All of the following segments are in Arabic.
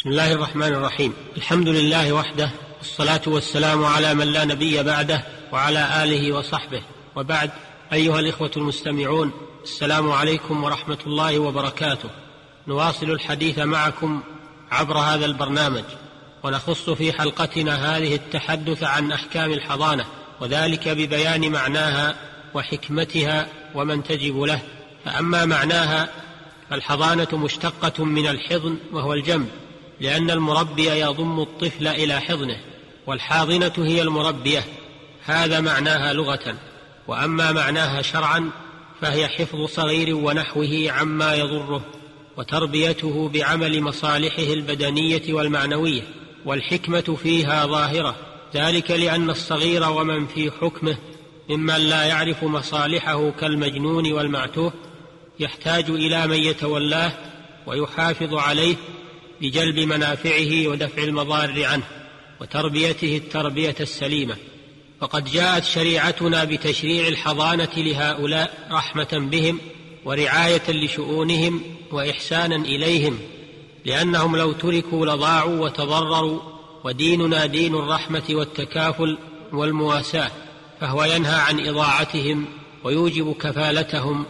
بسم الله الرحمن الرحيم. الحمد لله وحده والصلاة والسلام على من لا نبي بعده وعلى آله وصحبه. وبعد أيها الإخوة المستمعون السلام عليكم ورحمة الله وبركاته. نواصل الحديث معكم عبر هذا البرنامج. ونخص في حلقتنا هذه التحدث عن أحكام الحضانة وذلك ببيان معناها وحكمتها ومن تجب له. فأما معناها فالحضانة مشتقة من الحضن وهو الجنب. لأن المربي يضم الطفل إلى حضنه والحاضنة هي المربية. هذا معناها لغة وأما معناها شرعا فهي حفظ صغير ونحوه عما يضره وتربيته بعمل مصالحه البدنية والمعنوية والحكمة فيها ظاهرة. ذلك لأن الصغير ومن في حكمه ممن لا يعرف مصالحه كالمجنون والمعتوه يحتاج إلى من يتولاه ويحافظ عليه بجلب منافعه ودفع المضار عنه وتربيته التربية السليمة. فقد جاءت شريعتنا بتشريع الحضانة لهؤلاء رحمة بهم ورعاية لشؤونهم وإحسانا إليهم لأنهم لو تركوا لضاعوا وتضرروا وديننا دين الرحمة والتكافل والمواساة فهو ينهى عن إضاعتهم ويوجب كفالتهم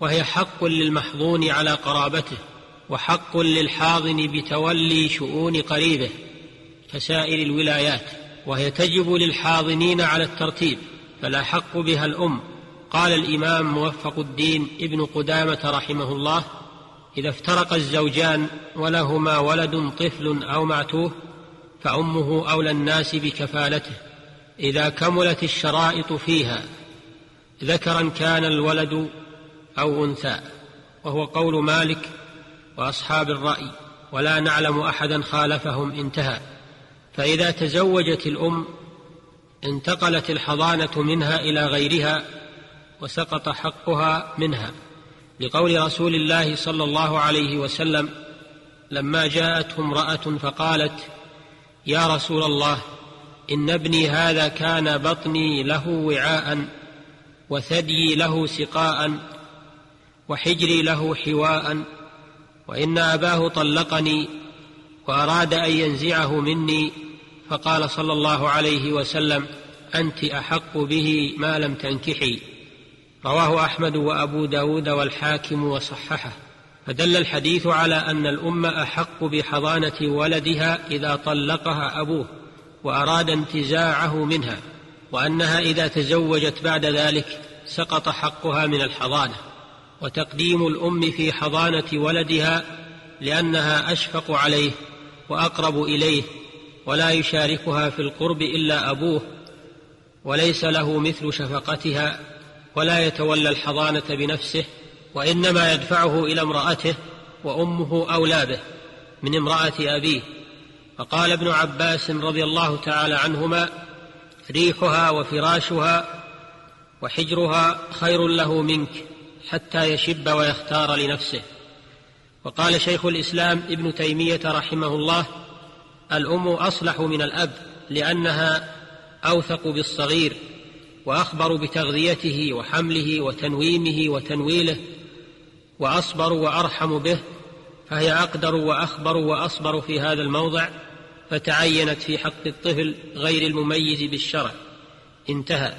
وهي حق للمحظون على قرابته. وحق للحاضن بتولي شؤون قريبه كسائر الولايات وهي تجب للحاضنين على الترتيب فلا حق بها الأم. قال الإمام موفق الدين ابن قدامة رحمه الله إذا افترق الزوجان ولهما ولد طفل أو معتوه فأمه أولى الناس بكفالته. إذا كملت الشرائط فيها ذكرا كان الولد أو أنثى. وهو قول مالك وأصحاب الرأي ولا نعلم أحدا خالفهم انتهى. فإذا تزوجت الأم انتقلت الحضانة منها إلى غيرها وسقط حقها منها. لقول رسول الله صلى الله عليه وسلم لما جاءته امرأة فقالت يا رسول الله إن ابني هذا كان بطني له وعاء وثديي له سقاء وحجري له حواء وإن أباه طلقني وأراد أن ينزعه مني فقال صلى الله عليه وسلم أنت أحق به ما لم تنكحي. رواه أحمد وأبو داود والحاكم وصححه. فدل الحديث على أن الأم أحق بحضانة ولدها إذا طلقها أبوه وأراد انتزاعه منها وأنها إذا تزوجت بعد ذلك سقط حقها من الحضانة. وتقديم الأم في حضانة ولدها لأنها أشفق عليه وأقرب إليه ولا يشاركها في القرب إلا أبوه وليس له مثل شفقتها ولا يتولى الحضانة بنفسه وإنما يدفعه إلى امرأته وأمه اولى به من امرأة أبيه. فقال ابن عباس رضي الله تعالى عنهما ريحها وفراشها وحجرها خير له منك. حتى يشب ويختار لنفسه. وقال شيخ الإسلام ابن تيمية رحمه الله الأم أصلح من الأب لأنها أوثق بالصغير وأخبر بتغذيته وحمله وتنويمه وتنويله وأصبر وأرحم به فهي أقدر وأخبر وأصبر في هذا الموضع فتعينت في حق الطفل غير المميز بالشرع. انتهى.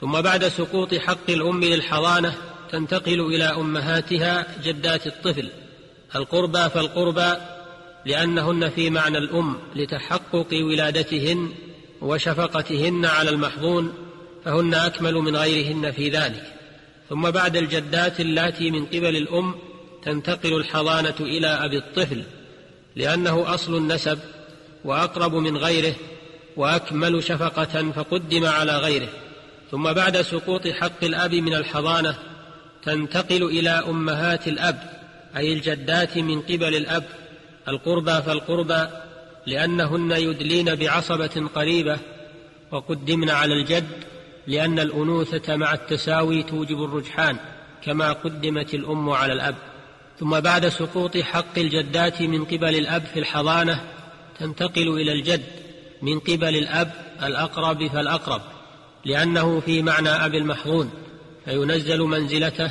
ثم بعد سقوط حق الأم للحضانة تنتقل إلى أمهاتها جدات الطفل. القربى فالقربى لأنهن في معنى الأم لتحقق ولادتهن وشفقتهن على المحظون فهن أكمل من غيرهن في ذلك. ثم بعد الجدات اللاتي من قبل الأم تنتقل الحضانة إلى أبي الطفل لأنه أصل النسب وأقرب من غيره وأكمل شفقة فقدم على غيره. ثم بعد سقوط حق الأب من الحضانة تنتقل إلى أمهات الأب أي الجدات من قبل الأب. القربى فالقربى لأنهن يدلين بعصبة قريبة. وقدمن على الجد لأن الأنوثة مع التساوي توجب الرجحان كما قدمت الأم على الأب. ثم بعد سقوط حق الجدات من قبل الأب في الحضانة تنتقل إلى الجد من قبل الأب الأقرب فالأقرب لأنه في معنى ابي المحظون فينزل منزلته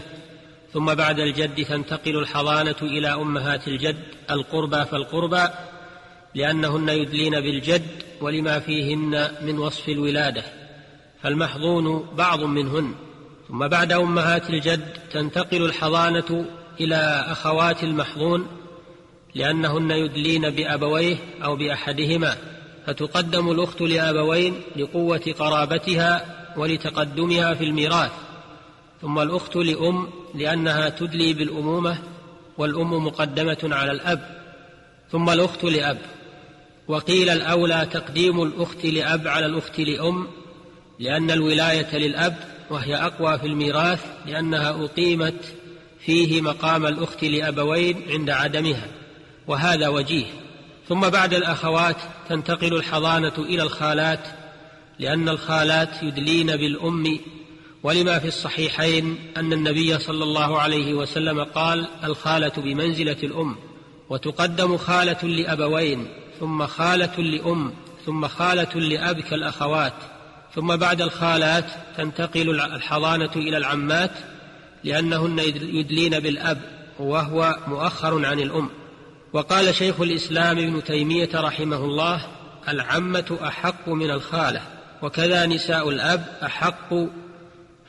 ثم بعد الجد تنتقل الحضانة إلى أمهات الجد القربى فالقربى لأنهن يدلين بالجد ولما فيهن من وصف الولادة فالمحضون بعض منهن. ثم بعد أمهات الجد تنتقل الحضانة إلى أخوات المحضون لأنهن يدلين بأبويه أو بأحدهما فتقدم الأخت لأبوين لقوة قرابتها ولتقدمها في الميراث. ثم الأخت لأم لأنها تدلي بالأمومة والأم مقدمة على الأب. ثم الأخت لأب. وقيل الأولى تقديم الأخت لأب على الأخت لأم لأن الولاية للأب وهي أقوى في الميراث لأنها أقيمت فيه مقام الأخت لأبوين عند عدمها. وهذا وجيه. ثم بعد الأخوات تنتقل الحضانة إلى الخالات لأن الخالات يدلين بالأم ولما في الصحيحين أن النبي صلى الله عليه وسلم قال الخالة بمنزلة الأم وتقدم خالة لأبوين ثم خالة لأم ثم خالة لأب كالأخوات ثم بعد الخالات تنتقل الحضانة إلى العمات لأنهن يدلين بالأب وهو مؤخر عن الأم. وقال شيخ الإسلام ابن تيمية رحمه الله العمة أحق من الخالة وكذا نساء الأب أحق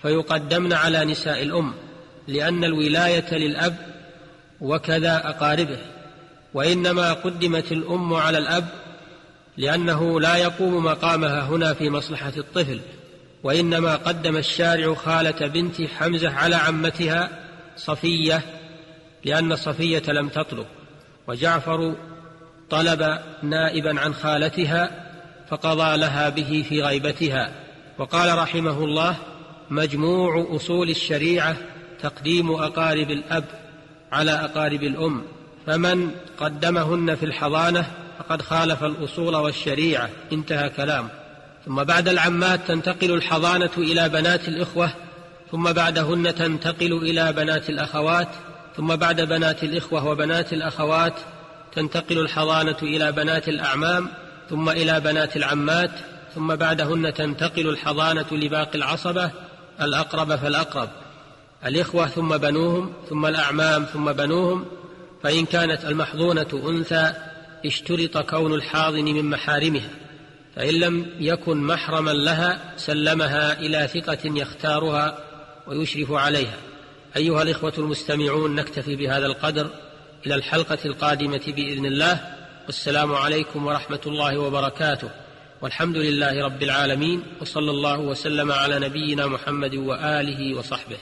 فيقدمن على نساء الأم لأن الولاية للأب وكذا أقاربه وإنما قدمت الأم على الأب لأنه لا يقوم مقامها هنا في مصلحة الطفل وإنما قدم الشارع خالة بنت حمزة على عمتها صفية لأن صفية لم تطلب. وجعفر طلب نائبا عن خالتها فقضى لها به في غيبتها. وقال رحمه الله مجموع أصول الشريعة تقديم أقارب الأب على أقارب الأم. فمن قدمهن في الحضانة فقد خالف الأصول والشريعة. انتهى كلام. ثم بعد العمات تنتقل الحضانة إلى بنات الإخوة ثم بعدهن تنتقل إلى بنات الأخوات ثم بعد بنات الإخوة وبنات الأخوات تنتقل الحضانة إلى بنات الأعمام ثم إلى بنات العمات ثم بعدهن تنتقل الحضانة لباقي العصبة الأقرب فالأقرب الإخوة ثم بنوهم ثم الأعمام ثم بنوهم فإن كانت المحضونه أنثى اشترط كون الحاضن من محارمها فإن لم يكن محرما لها سلمها إلى ثقة يختارها ويشرف عليها. أيها الإخوة المستمعون نكتفي بهذا القدر إلى الحلقة القادمة بإذن الله. والسلام عليكم ورحمة الله وبركاته. والحمد لله رب العالمين وصلى الله وسلم على نبينا محمد وآله وصحبه.